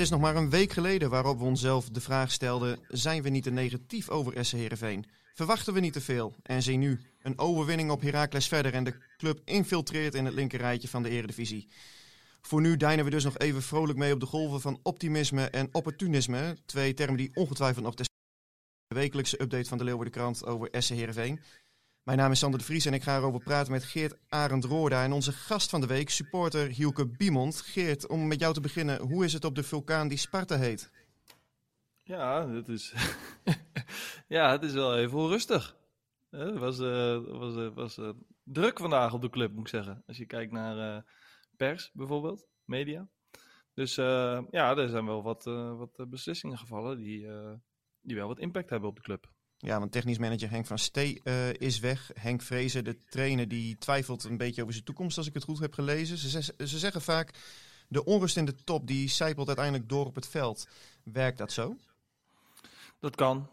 Het is nog maar een week geleden waarop we onszelf de vraag stelden: zijn we niet te negatief over SC Heerenveen? Verwachten we niet te veel? En zie nu een overwinning op Heracles verder en de club infiltreert in het linkerrijtje van de Eredivisie. Voor nu deinen we dus nog even vrolijk mee op de golven van optimisme en opportunisme. Twee termen die ongetwijfeld nog de wekelijkse update van de Leeuwardenkrant over SC Heerenveen. Mijn naam is Sander de Vries en ik ga erover praten met Geert Arend Roorda en onze gast van de week, supporter Hielke Biemond. Geert, om met jou te beginnen, hoe is het op de vulkaan die Sparta heet? Ja, het is, ja, het is wel even onrustig. Het was, uh, was, uh, was uh, druk vandaag op de club, moet ik zeggen. Als je kijkt naar pers bijvoorbeeld, media. Dus ja, er zijn wel wat, wat beslissingen gevallen die, die wel wat impact hebben op de club. Ja, want technisch manager Henk van Stee uh, is weg. Henk Vrezen, de trainer, die twijfelt een beetje over zijn toekomst, als ik het goed heb gelezen. Ze, ze zeggen vaak, de onrust in de top, die zijpelt uiteindelijk door op het veld. Werkt dat zo? Dat kan.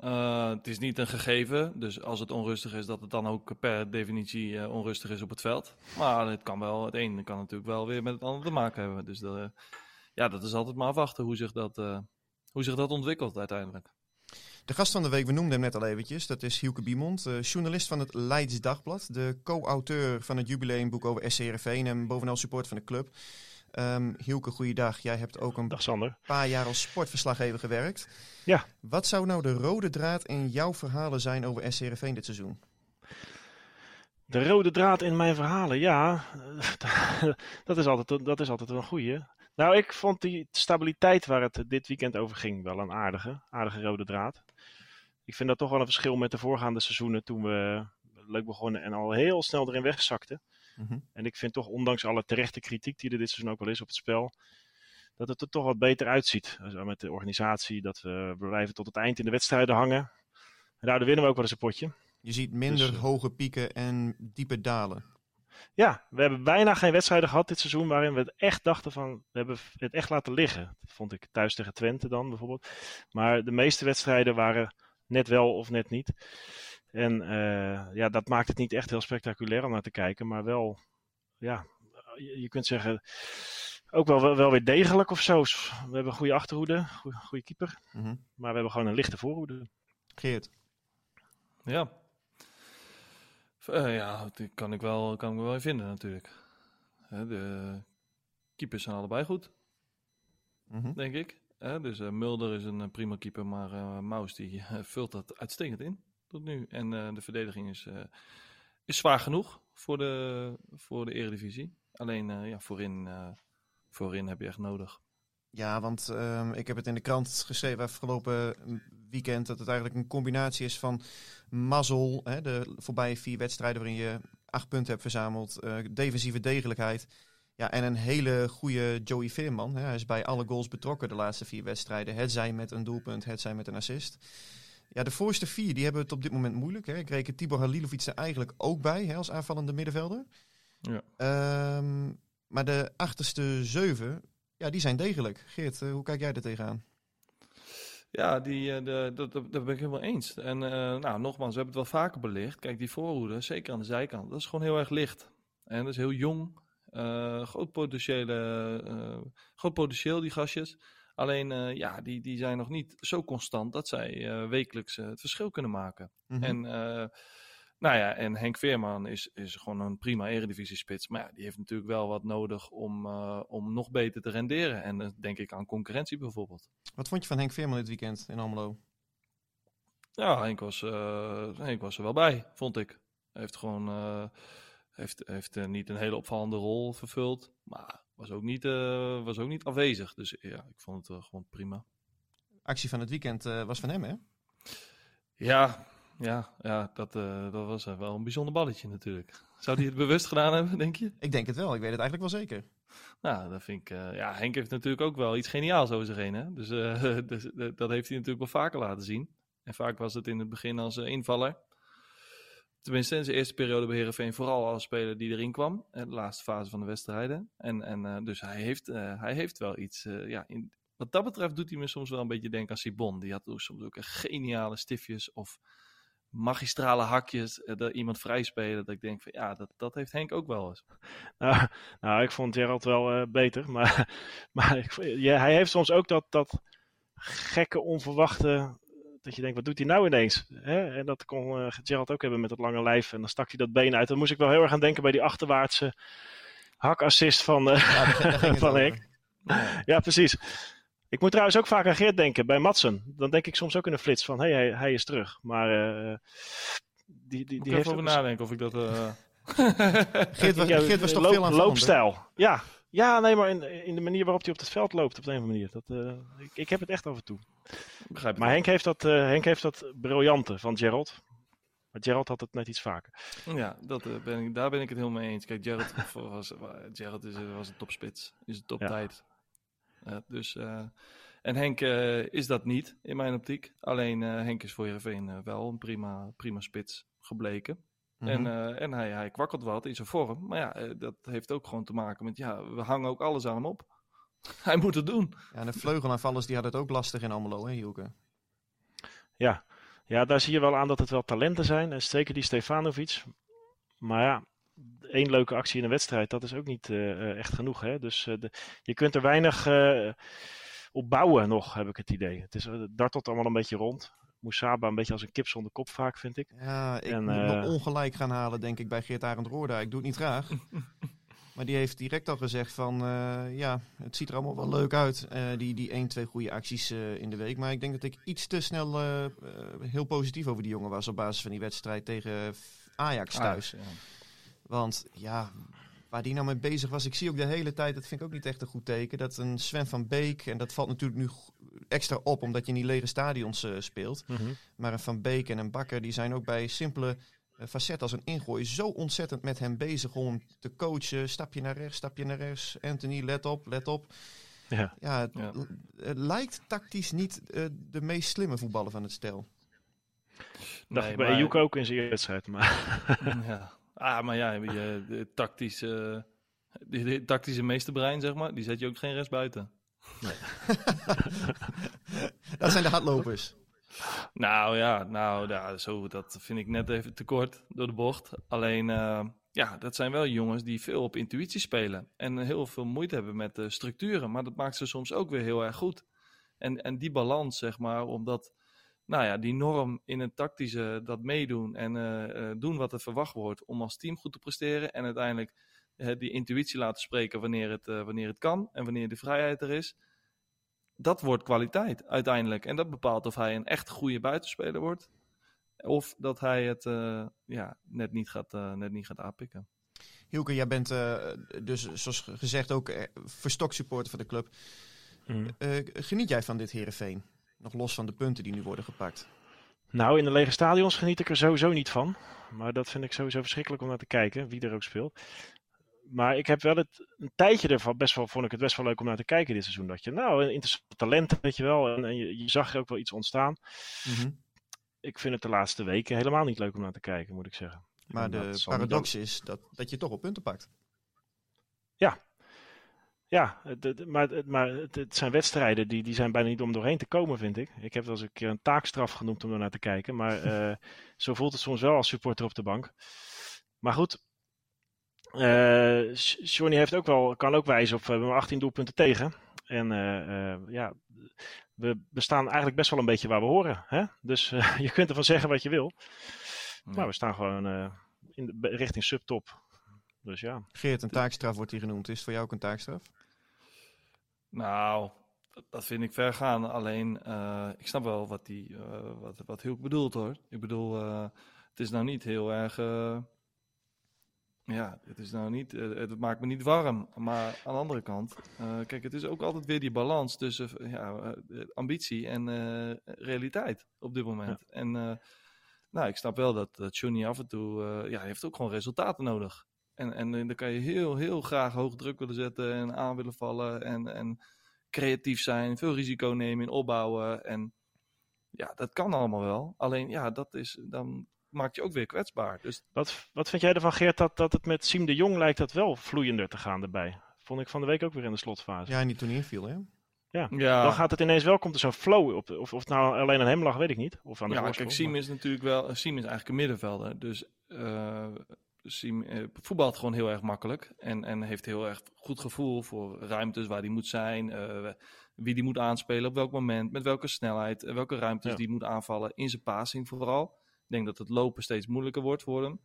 Uh, het is niet een gegeven, dus als het onrustig is, dat het dan ook per definitie uh, onrustig is op het veld. Maar het kan wel, het ene kan natuurlijk wel weer met het andere te maken hebben. Dus ja, dat is altijd maar afwachten hoe zich dat, hoe zich dat ontwikkelt uiteindelijk. De gast van de week, we noemden hem net al eventjes, dat is Hielke Biemond, uh, journalist van het Leids Dagblad, de co-auteur van het jubileumboek over SCRV en bovenal support van de club. Um, Hielke, goeiedag. Jij hebt ook een Dag, paar jaar als sportverslaggever gewerkt. Ja. Wat zou nou de rode draad in jouw verhalen zijn over SCRV dit seizoen? De rode draad in mijn verhalen, ja, dat is altijd, dat is altijd een goeie. Nou, ik vond die stabiliteit waar het dit weekend over ging wel een aardige, aardige rode draad. Ik vind dat toch wel een verschil met de voorgaande seizoenen toen we leuk begonnen en al heel snel erin wegzakten. Mm En ik vind toch, ondanks alle terechte kritiek die er dit seizoen ook wel is op het spel, dat het er toch wat beter uitziet. met de organisatie, dat we blijven tot het eind in de wedstrijden hangen. En daardoor winnen we ook wel eens een potje. Je ziet minder dus, hoge pieken en diepe dalen. Ja, we hebben bijna geen wedstrijden gehad dit seizoen waarin we het echt dachten van, we hebben het echt laten liggen. Dat vond ik thuis tegen Twente dan bijvoorbeeld. Maar de meeste wedstrijden waren net wel of net niet. En uh, ja, dat maakt het niet echt heel spectaculair om naar te kijken, maar wel, ja, je, je kunt zeggen, ook wel, wel, weer degelijk of zo. We hebben een goede achterhoede, goede, goede keeper, mm -hmm. maar we hebben gewoon een lichte voorhoede. Geert. Ja, uh, ja, dat kan ik wel, kan ik wel vinden natuurlijk. de keepers zijn allebei goed, mm -hmm. denk ik. dus uh, Mulder is een prima keeper, maar uh, Maus die vult dat uitstekend in tot nu. En de verdediging is, is zwaar genoeg voor de, voor de Eredivisie. Alleen ja, voorin, voorin heb je echt nodig. Ja, want um, ik heb het in de krant geschreven afgelopen weekend dat het eigenlijk een combinatie is van mazzel, hè, de voorbije vier wedstrijden waarin je acht punten hebt verzameld, uh, defensieve degelijkheid. Ja, en een hele goede Joey Veerman. Hè. Hij is bij alle goals betrokken de laatste vier wedstrijden. Het zij met een doelpunt, het zij met een assist. Ja, de voorste vier die hebben het op dit moment moeilijk. Hè. Ik reken Tibor Halilovic er eigenlijk ook bij hè, als aanvallende middenvelder. Ja. Um, maar de achterste zeven, ja, die zijn degelijk. Geert, uh, hoe kijk jij er tegenaan? Ja, die, uh, de, dat, dat, ben ik helemaal eens. En uh, nou, nogmaals, we hebben het wel vaker belicht. Kijk, die voorhoede, zeker aan de zijkant, dat is gewoon heel erg licht. En dat is heel jong. groot, potentiële, groot potentieel, die gastjes. Alleen, ja, die, die zijn nog niet zo constant dat zij wekelijks het verschil kunnen maken. Mm -hmm. En nou ja, en Henk Veerman is, is gewoon een prima eredivisie-spits. Maar ja, die heeft natuurlijk wel wat nodig om, uh, om nog beter te renderen. En dan denk ik aan concurrentie bijvoorbeeld. Wat vond je van Henk Veerman dit weekend in Almelo? Ja, Henk was, uh, Henk was er wel bij, vond ik. Hij heeft gewoon uh, heeft, heeft niet een hele opvallende rol vervuld. Maar was ook niet, was ook niet afwezig. Dus ja, ik vond het gewoon prima. Actie van het weekend was van hem, hè? Ja, ja, ja dat, dat was wel een bijzonder balletje natuurlijk. Zou hij het bewust gedaan hebben, denk je? Ik denk het wel. Ik weet het eigenlijk wel zeker. Nou, dat vind ik. Uh, ja, Henk heeft natuurlijk ook wel iets geniaals over zich heen. Hè? Dus, uh, dus dat heeft hij natuurlijk wel vaker laten zien. En vaak was het in het begin als invaller. Tenminste, in zijn eerste periode bij Herenveen vooral als speler die erin kwam. De laatste fase van de wedstrijden. En, en dus hij heeft, hij heeft wel iets. ja, in, wat dat betreft doet hij me soms wel een beetje denken aan Sibon. Die had soms ook geniale stiftjes of magistrale hakjes, uh, dat iemand vrij spelen. Dat ik denk van ja, dat, dat heeft Henk ook wel eens. Nou, nou ik vond Gerald wel uh, beter. Maar, maar ik, ja, hij heeft soms ook dat, dat gekke, onverwachte. Dat je denkt, wat doet hij nou ineens? Hè? En dat kon uh, Gerald ook hebben met dat lange lijf. En dan stak hij dat been uit. Dan moest ik wel heel erg aan denken bij die achterwaartse hakassist van, ja, van Henk. Ja. ja, precies. Ik moet trouwens ook vaak aan Geert denken bij Matsen. Dan denk ik soms ook in een flits van, hé, hey, hij, hij, is terug. Maar uh, die, die, die heeft over nadenken of ik dat... Uh... Geert, was, Geert was toch loop, veel aan Loopstijl, ja. Ja, nee, maar in, in de manier waarop hij op het veld loopt, op de een of andere manier. Dat, uh, ik, ik, heb het echt af en toe. Begrijp maar Henk heeft, dat, Henk heeft dat briljante van Gerald. Maar Gerald had het net iets vaker. Ja, dat, ben ik, daar ben ik het helemaal mee eens. Kijk, Gerald was, Gerald is, was een topspits. Is een toptijd. Uh, dus, uh, en Henk uh, is dat niet in mijn optiek. Alleen Henk is voor Heerenveen wel een prima, prima spits gebleken. Mm -hmm. En, en hij, hij kwakkelt wat in zijn vorm. Maar ja, dat heeft ook gewoon te maken met, ja, we hangen ook alles aan hem op. hij moet het doen. Ja, en de vleugelaanvallers die hadden het ook lastig in Almelo, hè Hielke? Ja. ja, daar zie je wel aan dat het wel talenten zijn. En zeker die Stefanovic. Maar ja, één leuke actie in een wedstrijd, dat is ook niet uh, echt genoeg. Hè? Dus uh, de, je kunt er weinig uh, op bouwen nog, heb ik het idee. Het, is, dartelt allemaal een beetje rond. Moussaba een beetje als een kip zonder kop vaak, vind ik. Ja, ik en, moet me ongelijk gaan halen, denk ik, bij Geert Arend Roorda. Ik doe het niet graag. maar die heeft direct al gezegd van, ja, het ziet er allemaal wel leuk uit. die, die één, twee goede acties in de week. Maar ik denk dat ik iets te snel heel positief over die jongen was op basis van die wedstrijd tegen Ajax thuis. Ja. Want ja, waar die nou mee bezig was, ik zie ook de hele tijd, dat vind ik ook niet echt een goed teken, dat een Sven van Beek, en dat valt natuurlijk nu extra op omdat je in die lege stadions uh, speelt, mm -hmm. maar een Van Beek en een Bakker, die zijn ook bij simpele uh, facetten als een ingooi zo ontzettend met hem bezig om te coachen. Stapje naar rechts, stapje naar rechts. Anthony, let op, let op. Ja, ja, het, ja. het lijkt tactisch niet uh, de meest slimme voetballer van het stel. Nee, Dacht bij maar... ook in zijn wedstrijd, maar... ja. Ah, maar ja, je, de tactische, de, de tactische meesterbrein, zeg maar, die zet je ook geen rest buiten. Nee. dat zijn de hardlopers. Nou ja, nou, ja, zo, dat vind ik net even te kort door de bocht. Alleen, uh, ja, dat zijn wel jongens die veel op intuïtie spelen. En heel veel moeite hebben met de structuren. Maar dat maakt ze soms ook weer heel erg goed. En, en die balans, zeg maar, omdat nou ja, die norm in het tactische, dat meedoen en uh, doen wat er verwacht wordt om als team goed te presteren. En uiteindelijk uh, die intuïtie laten spreken wanneer het, wanneer het kan en wanneer de vrijheid er is. Dat wordt kwaliteit uiteindelijk. En dat bepaalt of hij een echt goede buitenspeler wordt. Of dat hij het ja, net, niet gaat, net niet gaat aanpikken. Hielke, jij bent dus zoals gezegd ook verstokt supporter van de club. Mm. geniet jij van dit Herenveen? Nog los van de punten die nu worden gepakt. Nou, in de lege stadions geniet ik er sowieso niet van. Maar dat vind ik sowieso verschrikkelijk om naar te kijken, wie er ook speelt. Maar ik heb wel het, een tijdje ervan best wel, vond ik het best wel leuk om naar te kijken dit seizoen. Dat je, nou, interessante talenten, weet je wel. En, en je, je, zag er ook wel iets ontstaan. Mm -hmm. Ik vind het de laatste weken helemaal niet leuk om naar te kijken, moet ik zeggen. Maar de paradox is dat, dat je toch op punten pakt. Ja, ja, maar, maar het, het, zijn wedstrijden die, die zijn bijna niet om doorheen te komen, vind ik. Ik heb het als een keer een taakstraf genoemd om er naar te kijken. Maar uh, zo voelt het soms wel als supporter op de bank. Maar goed, uh, Johnny heeft ook wel, kan ook wijzen op, we hebben 18 doelpunten tegen. En uh, ja, we, we staan eigenlijk best wel een beetje waar we horen. Hè? Dus je kunt ervan zeggen wat je wil. Maar we staan gewoon in de, richting subtop. Dus ja. Geert, een taakstraf wordt hier genoemd. Is het voor jou ook een taakstraf? Nou, dat vind ik ver gaan. Alleen, uh, ik snap wel wat, die, uh, wat, wat Hulk bedoelt hoor. Ik bedoel, uh, het is nou niet heel erg Ja, het is nou niet, eh, het maakt me niet warm. Maar aan de andere kant, uh, kijk, het is ook altijd weer die balans tussen ja, ambitie en uh, realiteit op dit moment. Ja. En nou, ik snap wel dat, dat Johnny af en toe, ja, heeft ook gewoon resultaten nodig. En, en dan kan je heel, heel graag hoog druk willen zetten en aan willen vallen en, en creatief zijn, veel risico nemen in opbouwen. En ja, dat kan allemaal wel. Alleen ja, dat is, dan maakt je ook weer kwetsbaar. Dus... Wat, wat vind jij ervan, Geert, dat, dat het met Siem de Jong lijkt dat wel vloeiender te gaan erbij? Vond ik van de week ook weer in de slotfase. Ja, niet toen inviel, hè? Ja. ja. dan gaat het ineens wel, komt er zo'n flow op. Of, of het nou alleen aan hem lag, weet ik niet. Of aan de ja, kijk, Siem is natuurlijk wel, Siem is eigenlijk een middenvelder. Dus uh, Siem uh, voetbalt gewoon heel erg makkelijk. En, en heeft heel erg goed gevoel voor ruimtes waar hij moet zijn. Uh, wie die moet aanspelen, op welk moment, met welke snelheid, welke ruimtes ja. die moet aanvallen in zijn passing vooral. Ik denk dat het lopen steeds moeilijker wordt voor hem.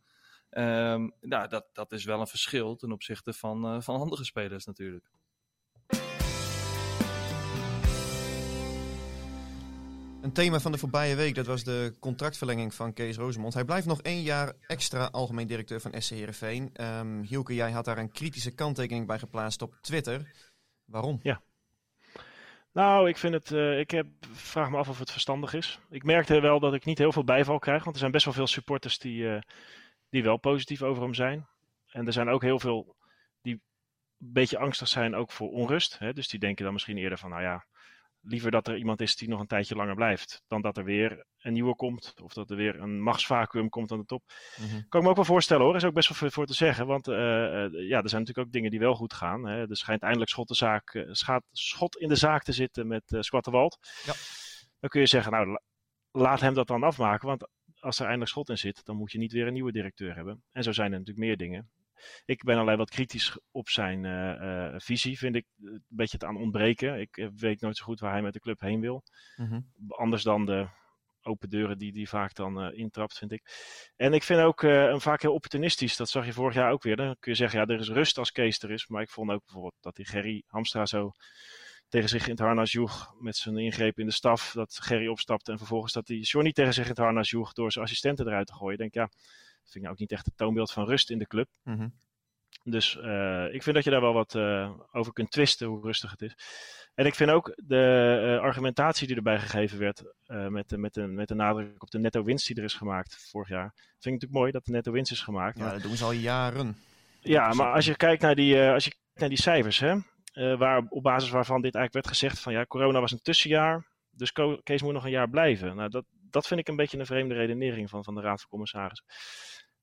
Um, nou, dat, dat is wel een verschil ten opzichte van, uh, van andere spelers natuurlijk. Een thema van de voorbije week, dat was de contractverlenging van Kees Rosemond. Hij blijft nog één jaar extra algemeen directeur van SC Heerenveen. Um, Hielke, jij had daar een kritische kanttekening bij geplaatst op Twitter. Waarom? Ja. Nou, ik vind het. Uh, ik heb, vraag me af of het verstandig is. Ik merkte wel dat ik niet heel veel bijval krijg. Want er zijn best wel veel supporters die, uh, die wel positief over hem zijn. En er zijn ook heel veel die een beetje angstig zijn ook voor onrust. Hè? Dus die denken dan misschien eerder van, nou ja, liever dat er iemand is die nog een tijdje langer blijft, dan dat er weer een nieuwe komt. Of dat er weer een machtsvacuum komt aan de top. Mm Kan ik me ook wel voorstellen hoor. Is ook best wel veel voor te zeggen. Want uh, ja, er zijn natuurlijk ook dingen die wel goed gaan. Hè. Er schijnt eindelijk schot, de zaak, uh, schot in de zaak te zitten met uh, Squatterwald. Ja. Dan kun je zeggen, nou laat hem dat dan afmaken. Want als er eindelijk schot in zit, dan moet je niet weer een nieuwe directeur hebben. En zo zijn er natuurlijk meer dingen. Ik ben alleen wat kritisch op zijn uh, uh, visie. Vind ik een beetje het aan ontbreken. Ik weet nooit zo goed waar hij met de club heen wil. Mm -hmm. Anders dan de open deuren die hij vaak dan uh, intrapt, vind ik. En ik vind ook hem vaak heel opportunistisch. Dat zag je vorig jaar ook weer. Dan kun je zeggen, ja, er is rust als Kees er is. Maar ik vond ook bijvoorbeeld dat die Gerry Hamstra zo tegen zich in het harnas joeg met zijn ingreep in de staf. Dat Gerry opstapte en vervolgens dat hij Johnny tegen zich in het harnas joeg door zijn assistenten eruit te gooien. Ik denk, ja, vind ik nou ook niet echt het toonbeeld van rust in de club. Mm -hmm. Dus uh, ik vind dat je daar wel wat uh, over kunt twisten, hoe rustig het is. En ik vind ook de uh, argumentatie die erbij gegeven werd, met, met, de, met de nadruk op de netto winst die er is gemaakt vorig jaar. Vind ik natuurlijk mooi dat de netto winst is gemaakt. Ja, dat doen ze al jaren. Ja, maar als je kijkt naar die, als je kijkt naar die cijfers, hè, waar, op basis waarvan dit eigenlijk werd gezegd van ja, corona was een tussenjaar, dus Kees moet nog een jaar blijven. Nou, dat, dat vind ik een beetje een vreemde redenering van, van de Raad van Commissarissen.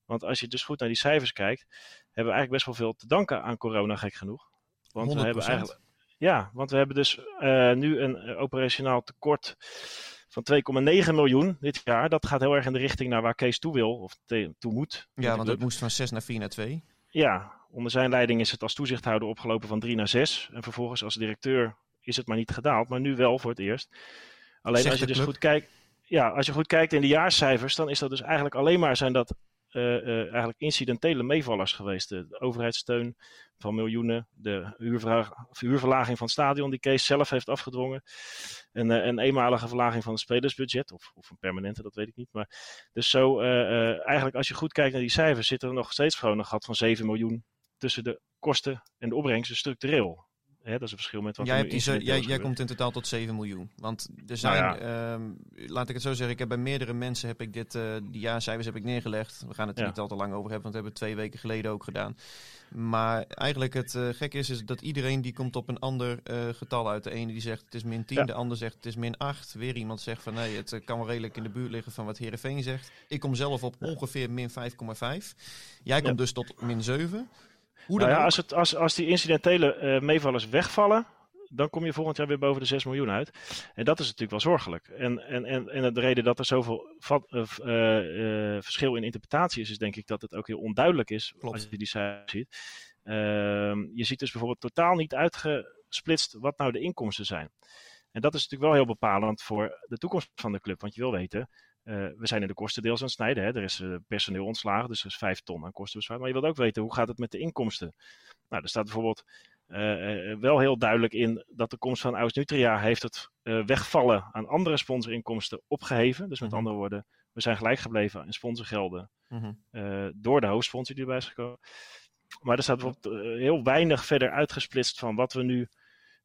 Want als je dus goed naar die cijfers kijkt, hebben we eigenlijk best wel veel te danken aan corona, gek genoeg. Want 100%. we hebben eigenlijk. Ja, want we hebben dus uh, nu een operationaal tekort van 2,9 miljoen dit jaar. Dat gaat heel erg in de richting naar waar Kees toe wil, of te, toe moet. Ja, want het moest van 6 naar 4 naar 2. Ja, onder zijn leiding is het als toezichthouder opgelopen van 3 naar 6. En vervolgens als directeur is het maar niet gedaald, maar nu wel voor het eerst. Alleen Zegt als je dus goed kijkt. Ja, als je goed kijkt in de jaarcijfers, dan is dat dus eigenlijk alleen maar zijn dat eigenlijk incidentele meevallers geweest. De, overheidssteun van miljoenen, de huurverlaging van het stadion die Kees zelf heeft afgedwongen. En uh, een eenmalige verlaging van het spelersbudget, of, of een permanente, dat weet ik niet. Maar dus zo, eigenlijk als je goed kijkt naar die cijfers, zit er nog steeds gewoon een gat van 7 miljoen tussen de kosten en de opbrengsten structureel. Hè, dat is een verschil met wat jij, hebt die, jij, jij komt in totaal tot 7 miljoen. Want er zijn, nou ja. um, laat ik het zo zeggen, ik heb bij meerdere mensen heb ik dit, uh, die jaarcijfers heb ik neergelegd. We gaan het er ja. niet al te lang over hebben, want we hebben het twee weken geleden ook gedaan. Maar eigenlijk het uh, gekke is, is dat iedereen die komt op een ander uh, getal uit. De ene die zegt het is min 10, ja. de ander zegt het is min 8. Weer iemand zegt van nee, het kan wel redelijk in de buurt liggen van wat Heerenveen zegt. Ik kom zelf op ongeveer min 5,5. Jij komt dus tot min 7. Hoe nou ja, als, het, als, als die incidentele uh, meevallers wegvallen, dan kom je volgend jaar weer boven de 6 miljoen uit. En dat is natuurlijk wel zorgelijk. En, en, en, en de reden dat er zoveel uh, uh, verschil in interpretatie is, is denk ik dat het ook heel onduidelijk is Klopt. als je die cijfers ziet. Ehm, je ziet dus bijvoorbeeld totaal niet uitgesplitst wat nou de inkomsten zijn. En dat is natuurlijk wel heel bepalend voor de toekomst van de club. Want je wil weten, we zijn in de kosten deels aan het snijden. Hè. Er is uh, personeel ontslagen, dus er is 5 ton aan kosten bespaard. Maar je wilt ook weten, hoe gaat het met de inkomsten? Nou, er staat bijvoorbeeld uh, wel heel duidelijk in dat de komst van Aus Nutria heeft het wegvallen aan andere sponsorinkomsten opgeheven. Dus met andere woorden, we zijn gelijk gebleven in sponsorgelden mhm. door de hoofdsponsor die erbij is gekomen. Maar er staat bijvoorbeeld heel weinig verder uitgesplitst van wat we nu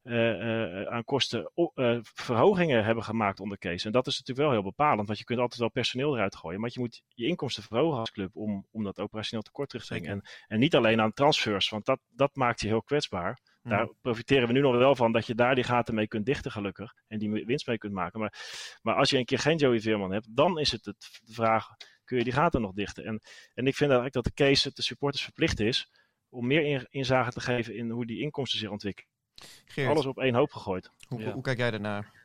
uh, aan kostenverhogingen hebben gemaakt onder Kees. En dat is natuurlijk wel heel bepalend, want je kunt altijd wel personeel eruit gooien. Maar je moet je inkomsten verhogen als club om, om dat operationeel tekort terug te brengen. En, en niet alleen aan transfers, want dat, dat maakt je heel kwetsbaar. Daar profiteren we nu nog wel van dat je daar die gaten mee kunt dichten, gelukkig. En die winst mee kunt maken. Maar, maar als je een keer geen Joey Veerman hebt, dan is het, het de vraag: kun je die gaten nog dichten? En, en ik vind eigenlijk dat de case de supporters verplicht is om meer inzage te geven in hoe die inkomsten zich ontwikkelen. Alles op één hoop gegooid. Hoe, hoe kijk jij daarnaar?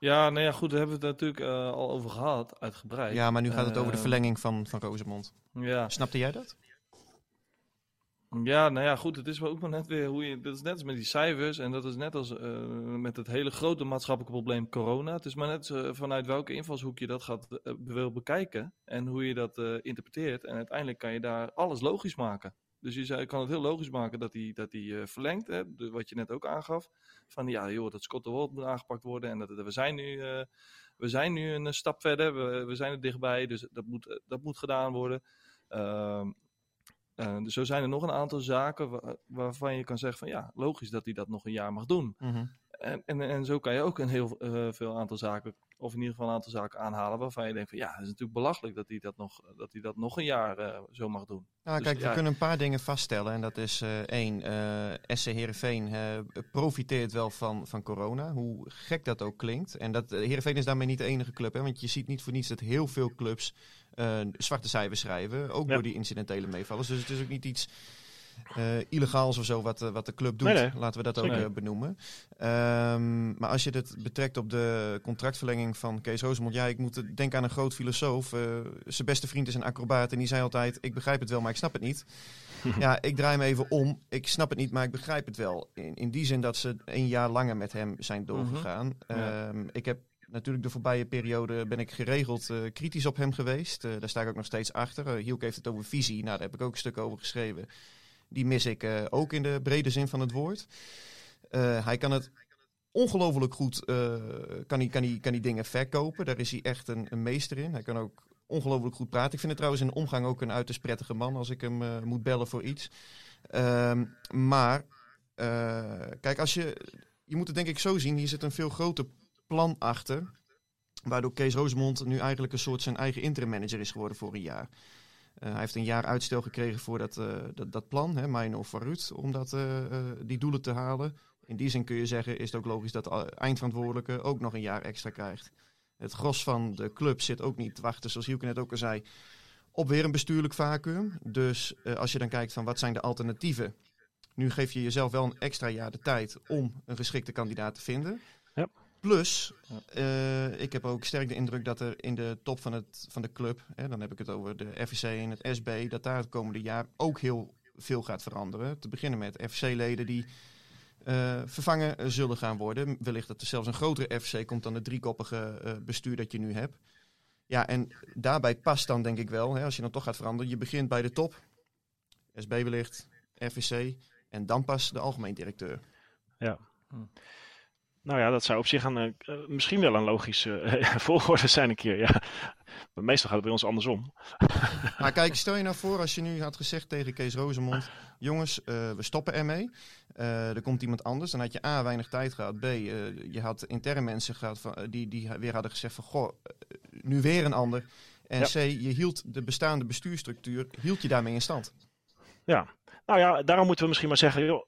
Ja, nou ja, goed, daar hebben we het natuurlijk uh, al over gehad, uitgebreid. Ja, maar nu gaat het over de eh, verlenging van, van Rosemond. Ja. Snapte jij dat? Ja, nou ja, goed, het is ook maar net weer hoe je. Dat is net als met die cijfers en dat is net als uh, met het hele grote maatschappelijke probleem corona. Het is maar net uh, vanuit welke invalshoek je dat gaat uh, wil bekijken en hoe je dat interpreteert. En uiteindelijk kan je daar alles logisch maken. Dus je zei, kan het heel logisch maken dat hij dat die, verlengt, hè, wat je net ook aangaf. Van ja, joh, dat Scott de World moet aangepakt worden en dat, we zijn nu we zijn nu een stap verder, we, we zijn er dichtbij, dus dat moet, dat moet gedaan worden. Uh, dus zo zijn er nog een aantal zaken waarvan je kan zeggen van ja, logisch dat hij dat nog een jaar mag doen. Mhm. En, en, en zo kan je ook een heel uh, veel aantal zaken, of in ieder geval een aantal zaken aanhalen waarvan je denkt van ja, het is natuurlijk belachelijk dat hij dat nog, dat hij dat nog een jaar uh, zo mag doen. Nou, dus, kijk, we kunnen een paar dingen vaststellen. En dat is één, SC Heerenveen profiteert wel van, van corona, hoe gek dat ook klinkt. En dat Heerenveen is daarmee niet de enige club, hè, want je ziet niet voor niets dat heel veel clubs uh, zwarte cijfers schrijven. Ook door die incidentele meevallers. Dus het is ook niet iets uh, illegaals of zo wat, wat de club doet. Laten we dat ook uh, benoemen. Um, maar als je het betrekt op de contractverlenging van Kees Rosemond. Ja, ik moet denken aan een groot filosoof. Zijn beste vriend is een acrobaat. En die zei altijd, ik begrijp het wel, maar ik snap het niet. ja, ik draai me even om. Ik snap het niet, maar ik begrijp het wel. In, in die zin dat ze een jaar langer met hem zijn mhm. doorgegaan. -hmm. ik heb natuurlijk de voorbije periode ben ik geregeld uh, kritisch op hem geweest. Uh, daar sta ik ook nog steeds achter. Uh, Hielk heeft het over visie. Nou, daar heb ik ook een stuk over geschreven. Die mis ik ook in de brede zin van het woord. hij kan het ongelooflijk goed, kan, hij, kan, hij, kan hij dingen verkopen. Daar is hij echt een, een, meester in. Hij kan ook ongelooflijk goed praten. Ik vind het trouwens in omgang ook een uiterst prettige man als ik hem moet bellen voor iets. Ehm, maar, kijk, als je, je moet het denk ik zo zien. Hier zit een veel groter plan achter. Waardoor Kees Rosemond nu eigenlijk een soort zijn eigen interim manager is geworden voor een jaar. Uh, hij heeft een jaar uitstel gekregen voor dat, uh, dat, dat, plan, hè, Mijn of Varut, om dat, uh, die doelen te halen. In die zin kun je zeggen, is het ook logisch dat de eindverantwoordelijke ook nog een jaar extra krijgt. Het gros van de club zit ook niet te wachten, zoals Hielke net ook al zei, op weer een bestuurlijk vacuüm. Dus als je dan kijkt van wat zijn de alternatieven. Nu geef je jezelf wel een extra jaar de tijd om een geschikte kandidaat te vinden. Plus, uh, ik heb ook sterk de indruk dat er in de top van, het, van de club, hè, dan heb ik het over de FVC en het SB, dat daar het komende jaar ook heel veel gaat veranderen. Te beginnen met FC-leden die uh, vervangen zullen gaan worden. Wellicht dat er zelfs een grotere FC komt dan het driekoppige uh, bestuur dat je nu hebt. Ja, en daarbij past dan denk ik wel, hè, als je dan toch gaat veranderen, je begint bij de top, SB wellicht, FVC en dan pas de algemeen directeur. Ja. Hm. Nou ja, dat zou op zich een, uh, misschien wel een logische uh, volgorde zijn een keer. Ja. Maar meestal gaat het bij ons andersom. Maar kijk, stel je nou voor als je nu had gezegd tegen Kees Rozemond... jongens, uh, we stoppen ermee. er komt iemand anders. Dan had je A, weinig tijd gehad. B, je had interne mensen gehad van, die, die weer hadden gezegd van... goh, nu weer een ander. En C, je hield de bestaande bestuurstructuur, hield je daarmee in stand. Ja, nou ja, daarom moeten we misschien maar zeggen... Joh,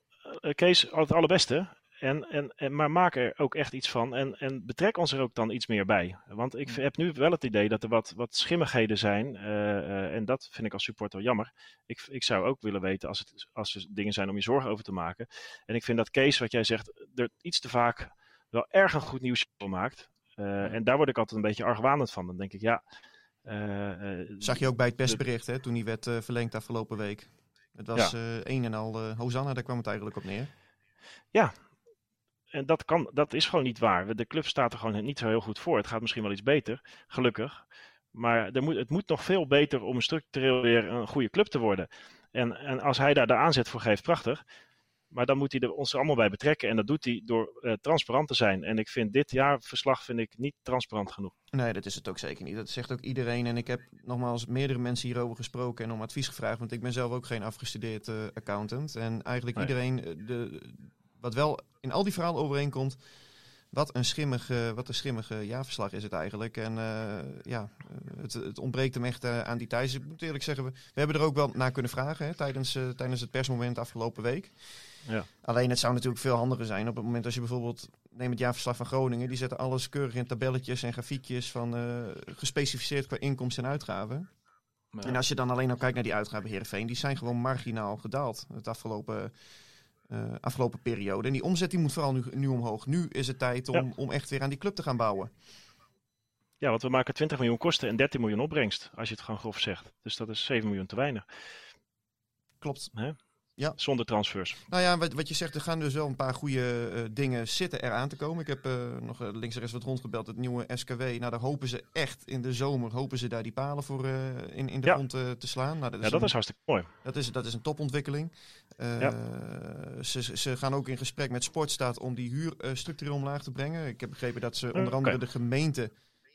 Kees, al het allerbeste. En, en, en, maar maak er ook echt iets van en, en betrek ons er ook dan iets meer bij. Want ik heb nu wel het idee dat er wat, wat schimmigheden zijn. Uh, uh, en dat vind ik als supporter jammer. Ik, ik zou ook willen weten als, het, als er dingen zijn om je zorgen over te maken. En ik vind dat Kees, wat jij zegt, er iets te vaak wel erg een goed nieuws maakt. Uh, en daar word ik altijd een beetje argwanend van. Dan denk ik, ja. Zag je ook bij het persbericht, hè, toen die werd verlengd afgelopen week. Het was ja. een en al Hosanna, daar kwam het eigenlijk op neer. Ja, en dat, kan, dat is gewoon niet waar. De club staat er gewoon niet zo heel goed voor. Het gaat misschien wel iets beter, gelukkig. Maar er moet, het moet nog veel beter om structureel weer een goede club te worden. En, en als hij daar de aanzet voor geeft, prachtig. Maar dan moet hij er ons er allemaal bij betrekken. En dat doet hij door uh, transparant te zijn. En ik vind dit jaarverslag vind ik niet transparant genoeg. Nee, dat is het ook zeker niet. Dat zegt ook iedereen. En ik heb nogmaals meerdere mensen hierover gesproken en om advies gevraagd. Want ik ben zelf ook geen afgestudeerd uh, accountant. En eigenlijk Nee. iedereen, de, wat wel in al die verhalen overeenkomt. Wat een schimmige, wat een schimmige jaarverslag is het eigenlijk. En uh, ja, het, het, ontbreekt hem echt uh, aan details. Ik moet eerlijk zeggen, we, we, hebben er ook wel naar kunnen vragen hè, tijdens, uh, tijdens het persmoment afgelopen week. Ja. Alleen het zou natuurlijk veel handiger zijn op het moment als je bijvoorbeeld, neem het jaarverslag van Groningen, die zetten alles keurig in tabelletjes en grafiekjes van gespecificeerd qua inkomsten en uitgaven. Ja. En als je dan alleen al kijkt naar die uitgaven Heerenveen, die zijn gewoon marginaal gedaald het afgelopen, uh, afgelopen periode. En die omzet die moet vooral nu, nu omhoog. Nu is het tijd om, ja. om echt weer aan die club te gaan bouwen. Ja, want we maken 20 miljoen kosten en 13 miljoen opbrengst, als je het gewoon grof zegt. Dus dat is 7 miljoen te weinig. Klopt. Hè? Ja. Zonder transfers. Nou ja, wat, wat je zegt, er gaan dus wel een paar goede uh, dingen zitten eraan te komen. Ik heb uh, nog uh, links en rechts wat rondgebeld, het nieuwe SKW. Nou, daar hopen ze echt in de zomer, hopen ze daar die palen voor in, in de ja. grond te slaan. Nou, dat is ja, dat een, is hartstikke mooi. Dat is, dat is een topontwikkeling. Ja. Ze, ze gaan ook in gesprek met Sportstaat om die huur structureel omlaag te brengen. Ik heb begrepen dat ze onder andere okay. de gemeente...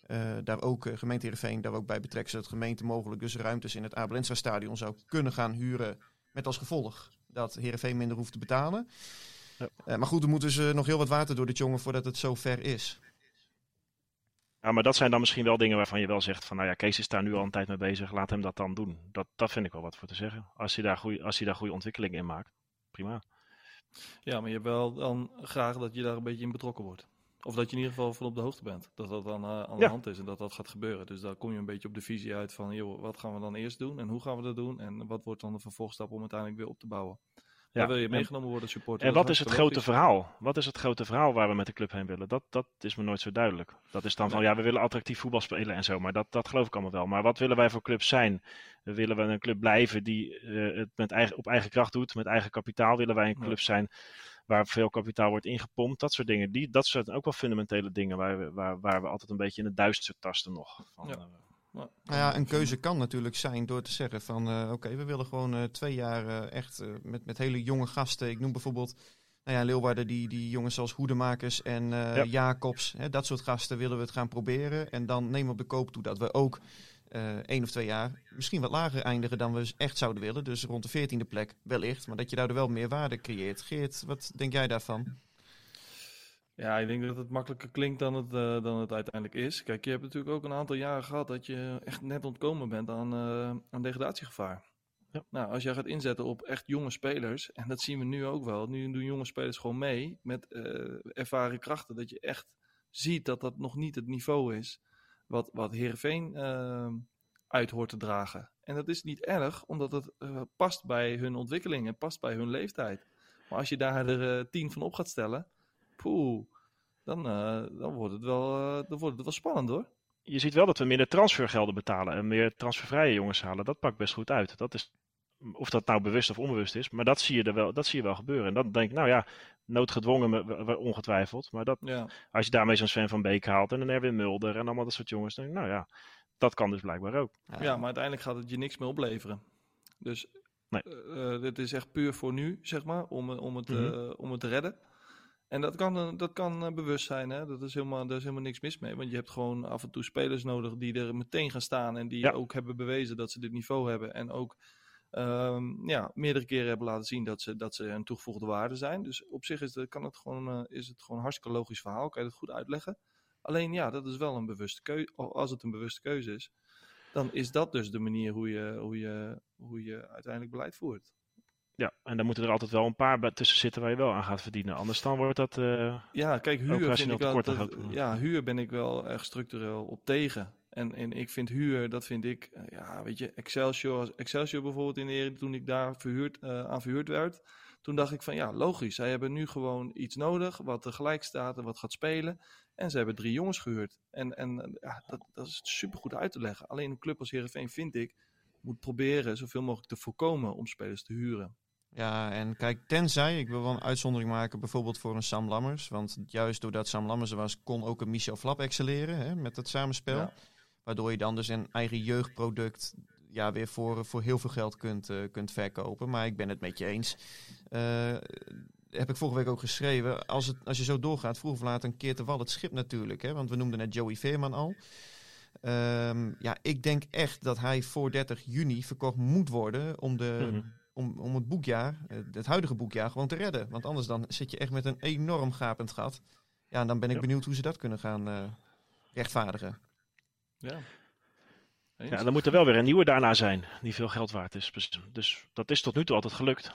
Uh, daar ook, uh, gemeente Heerenveen daar ook bij betrekt, zodat de gemeente mogelijk dus ruimtes in het Abelensra stadion zou kunnen gaan huren. Met als gevolg dat Heerenveen minder hoeft te betalen. Ja. Uh, maar goed, er moet dus nog heel wat water door dit jongen voordat het zo ver is. Ja, maar dat zijn dan misschien wel dingen waarvan je wel zegt van, nou ja, Kees is daar nu al een tijd mee bezig, laat hem dat dan doen. Dat, dat vind ik wel wat voor te zeggen. Als hij daar goede, als hij daar goede ontwikkeling in maakt, prima. Ja, maar je hebt wel dan graag dat je daar een beetje in betrokken wordt. Of dat je in ieder geval van op de hoogte bent. Dat dat dan uh, aan de hand is en dat dat gaat gebeuren. Dus daar kom je een beetje op de visie uit van, joh, wat gaan we dan eerst doen en hoe gaan we dat doen en wat wordt dan de vervolgstap om uiteindelijk weer op te bouwen. Ja, Daar wil je en- meegenomen worden, supporter. En wat is het grote verhaal? Wat is het grote verhaal waar we met de club heen willen? Dat, dat is me nooit zo duidelijk. Dat is dan van, ja, we willen attractief voetbal spelen en zo. Maar dat, dat geloof ik allemaal wel. Maar wat willen wij voor club zijn? Willen we een club blijven die eh, het met eigen, op eigen kracht doet? Met eigen kapitaal willen wij een Ja. club zijn waar veel kapitaal wordt ingepompt? Dat soort dingen. Die, dat zijn ook wel fundamentele dingen waar we, waar, waar we altijd een beetje in het duister tasten nog. Van, Ja. eh, Nou, Nou ja, een keuze kan natuurlijk zijn door te zeggen van eh, oké, we willen gewoon eh, twee jaar echt met, met hele jonge gasten. Ik noem bijvoorbeeld nou ja, Leeuwarden, die, die jongens zoals Hoedemakers en eh, Ja. Jacobs. Hè, dat soort gasten willen we het gaan proberen. En dan nemen we op de koop toe dat we ook eh één of twee jaar misschien wat lager eindigen dan we echt zouden willen. Dus rond de veertiende plek wellicht. Maar dat je daardoor wel meer waarde creëert. Geert, wat denk jij daarvan? Ja, ik denk dat het makkelijker klinkt dan het, eh, dan het uiteindelijk is. Kijk, je hebt natuurlijk ook een aantal jaren gehad dat je echt net ontkomen bent aan, eh, aan degradatiegevaar. Ja. Nou, als jij gaat inzetten op echt jonge spelers, en dat zien we nu ook wel. Nu doen jonge spelers gewoon mee met eh, ervaren krachten. Dat je echt ziet dat dat nog niet het niveau is wat, wat Heerenveen eh, uit hoort te dragen. En dat is niet erg, omdat het eh, past bij hun ontwikkeling en past bij hun leeftijd. Maar als je daar er eh, tien van op gaat stellen, poeh, dan, eh, dan, wordt het wel, eh, dan wordt het wel spannend hoor. je ziet wel dat we minder transfergelden betalen en meer transfervrije jongens halen. Dat pakt best goed uit. Dat is, of dat nou bewust of onbewust is, maar dat zie je, er wel, dat zie je wel gebeuren. En dan denk ik, nou ja, noodgedwongen ongetwijfeld. Maar dat, Ja, als je daarmee zo'n Sven van Beek haalt en een Erwin Mulder en allemaal dat soort jongens, dan denk ik, nou ja, dat kan dus blijkbaar ook. ja, maar uiteindelijk gaat het je niks meer opleveren. Dus Nee. eh, eh, dit is echt puur voor nu, zeg maar, om, eh, om, het, Mhm. om het te redden. En dat kan, dat kan bewust zijn, hè? Dat is helemaal, daar is helemaal niks mis mee. Want je hebt gewoon af en toe spelers nodig die er meteen gaan staan. En die Ja. ook hebben bewezen dat ze dit niveau hebben. En ook ehm, ja, meerdere keren hebben laten zien dat ze, dat ze een toegevoegde waarde zijn. Dus op zich is, het, kan het gewoon, eh, is het gewoon een hartstikke logisch verhaal. Kan je het goed uitleggen. Alleen ja, dat is wel een bewuste keuze. Als het een bewuste keuze is, dan is dat dus de manier hoe je, hoe je, hoe je uiteindelijk beleid voert. Ja, en dan moeten er altijd wel een paar tussen zitten waar je wel aan gaat verdienen. Anders dan wordt dat... eh, Ja, kijk, huur vind ik wel, dat- ja, huur ben ik wel erg structureel op tegen. En, en ik vind huur, dat vind ik, eh, ja, weet je, Excelsior, Excelsior bijvoorbeeld in de Eredivisie, toen ik daar verhuurd, eh, aan verhuurd werd, toen dacht ik van ja, logisch, zij hebben nu gewoon iets nodig wat tegelijk staat en wat gaat spelen. En ze hebben drie jongens gehuurd. En, en eh, ja, dat, dat is supergoed uit te leggen. Alleen een club als Heerenveen, vind ik, moet proberen zoveel mogelijk te voorkomen om spelers te huren. Ja, en kijk, tenzij, ik wil wel een uitzondering maken, bijvoorbeeld voor een Sam Lammers. Want juist doordat Sam Lammers er was, kon ook een Michel Flap excelleren hè, met het samenspel. Ja. Waardoor je dan dus een eigen jeugdproduct ja, weer voor, voor heel veel geld kunt, eh, kunt verkopen. Maar ik ben het met je eens. Eh, heb ik vorige week ook geschreven. Als, het, als je zo doorgaat, vroeg of laat een keer te wal het schip natuurlijk. Hè? Want we noemden net Joey Veerman al. Ehm, ja, ik denk echt dat hij voor 30 juni verkocht moet worden om, de, Mhm. om, om het boekjaar, eh, het huidige boekjaar, gewoon te redden. Want anders dan zit je echt met een enorm gapend gat. Ja, en dan ben ik Ja. benieuwd hoe ze dat kunnen gaan eh, rechtvaardigen. Ja. Eens? Ja, dan moet er wel weer een nieuwe daarna zijn, die veel geld waard is. Dus, dus dat is tot nu toe altijd gelukt.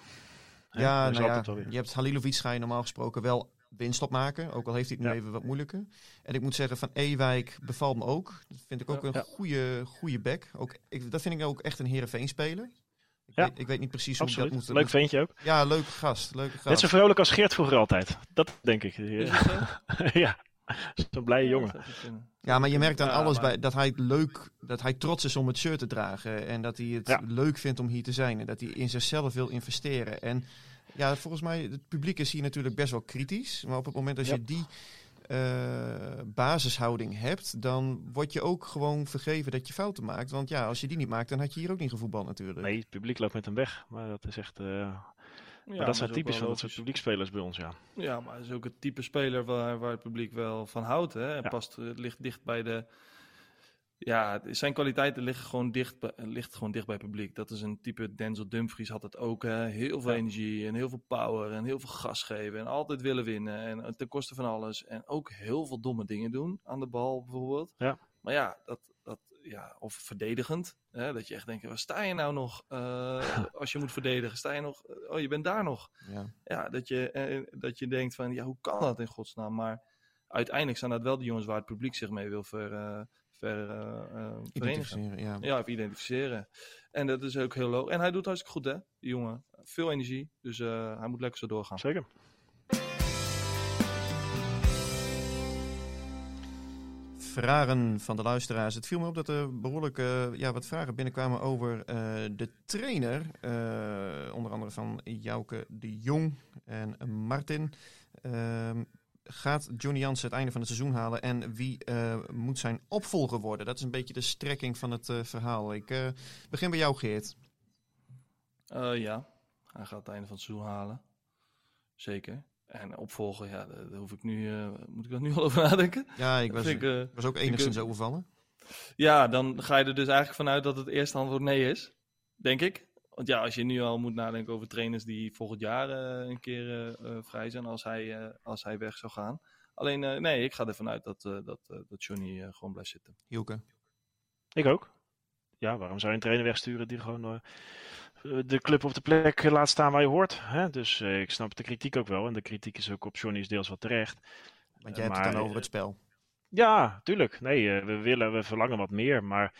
Ja, is nou ja, altijd wel weer- je hebt Halilovic ga je normaal gesproken wel winst opmaken. Ook al heeft hij het nu Ja. even wat moeilijker. En ik moet zeggen, Van Ewijk bevalt me ook. Dat vind ik ook Ja. een Ja. goede, goede back. Ook, ik, dat vind ik ook echt een Heerenveen speler. Ik, Ja. weet, ik weet niet precies hoe ik Absoluut. dat moet... Leuk ventje ook. Ja, leuke gast. Leuke gast. Net zo vrolijk als Geert vroeger altijd. Dat denk ik. Is het zo? ja, zo'n blije jongen. Ja, maar je merkt aan Ja, alles maar- bij dat hij het leuk, dat hij trots is om het shirt te dragen en dat hij het Ja. leuk vindt om hier te zijn en dat hij in zichzelf wil investeren. En ja, volgens mij het publiek is hier natuurlijk best wel kritisch, maar op het moment dat Ja. je die eh, basishouding hebt, dan word je ook gewoon vergeven dat je fouten maakt. Want ja, als je die niet maakt, dan had je hier ook niet gevoetbald natuurlijk. Nee, het publiek loopt met hem weg. Maar dat is echt. eh, maar dat zijn typisch van dat soort publiekspelers bij ons, ja. Ja, maar het is ook het type speler waar, waar het publiek wel van houdt. Hè? En past, ligt dicht bij de. Ja, zijn kwaliteiten liggen gewoon dicht, bij- ligt gewoon dicht bij het publiek. Dat is een type Denzel Dumfries had het ook. Hè? Heel veel Ja. energie en heel veel power en heel veel gas geven. En altijd willen winnen en ten koste van alles. En ook heel veel domme dingen doen aan de bal bijvoorbeeld. Ja. Maar ja, dat, dat, ja of verdedigend. Hè? Dat je echt denkt, waar sta je nou nog eh, als je moet verdedigen? Sta je nog? Oh, je bent daar nog Ja. ja, dat je, eh, dat je denkt van, ja, hoe kan dat in godsnaam? Maar uiteindelijk zijn dat wel de jongens waar het publiek zich mee wil ver, eh, ver, eh, eh, verenigen. Identificeren, ja. Ja, of identificeren. En dat is ook heel logisch. En hij doet hartstikke goed, hè, die jongen. Veel energie, dus eh, hij moet lekker zo doorgaan. Zeker. Vragen van de luisteraars. Het viel me op dat er behoorlijk eh, ja, wat vragen binnenkwamen over eh, de trainer. eh, onder andere van Jouke de Jong en Martin. Ehm, gaat Johnny Jansen het einde van het seizoen halen en wie moet zijn opvolger worden? Dat is een beetje de strekking van het verhaal. Ik begin bij jou, Geert. Ja, hij gaat het einde van het seizoen halen. Zeker. En opvolgen, ja, daar hoef ik nu, eh, moet ik dat nu al over nadenken? Ja, ik was, ik, eh, was ook enigszins overvallen. Ja, dan ga je er dus eigenlijk vanuit dat het eerste antwoord nee is. Denk ik. Want ja, als je nu al moet nadenken over trainers die volgend jaar eh, een keer vrij zijn als hij, eh, als hij weg zou gaan. Alleen, eh, nee, ik ga ervan uit dat, eh, dat, dat Johnny gewoon blijft zitten. Hielke. Ik ook. Ja, waarom zou je een trainer wegsturen die gewoon de club op de plek laat staan waar je hoort? Hè? Dus eh, ik snap de kritiek ook wel. En de kritiek is ook op Johnny is deels wat terecht. Want jij Eh, hebt het dan over eh, het spel. Ja, tuurlijk. Nee, eh, we willen, we verlangen wat meer. Maar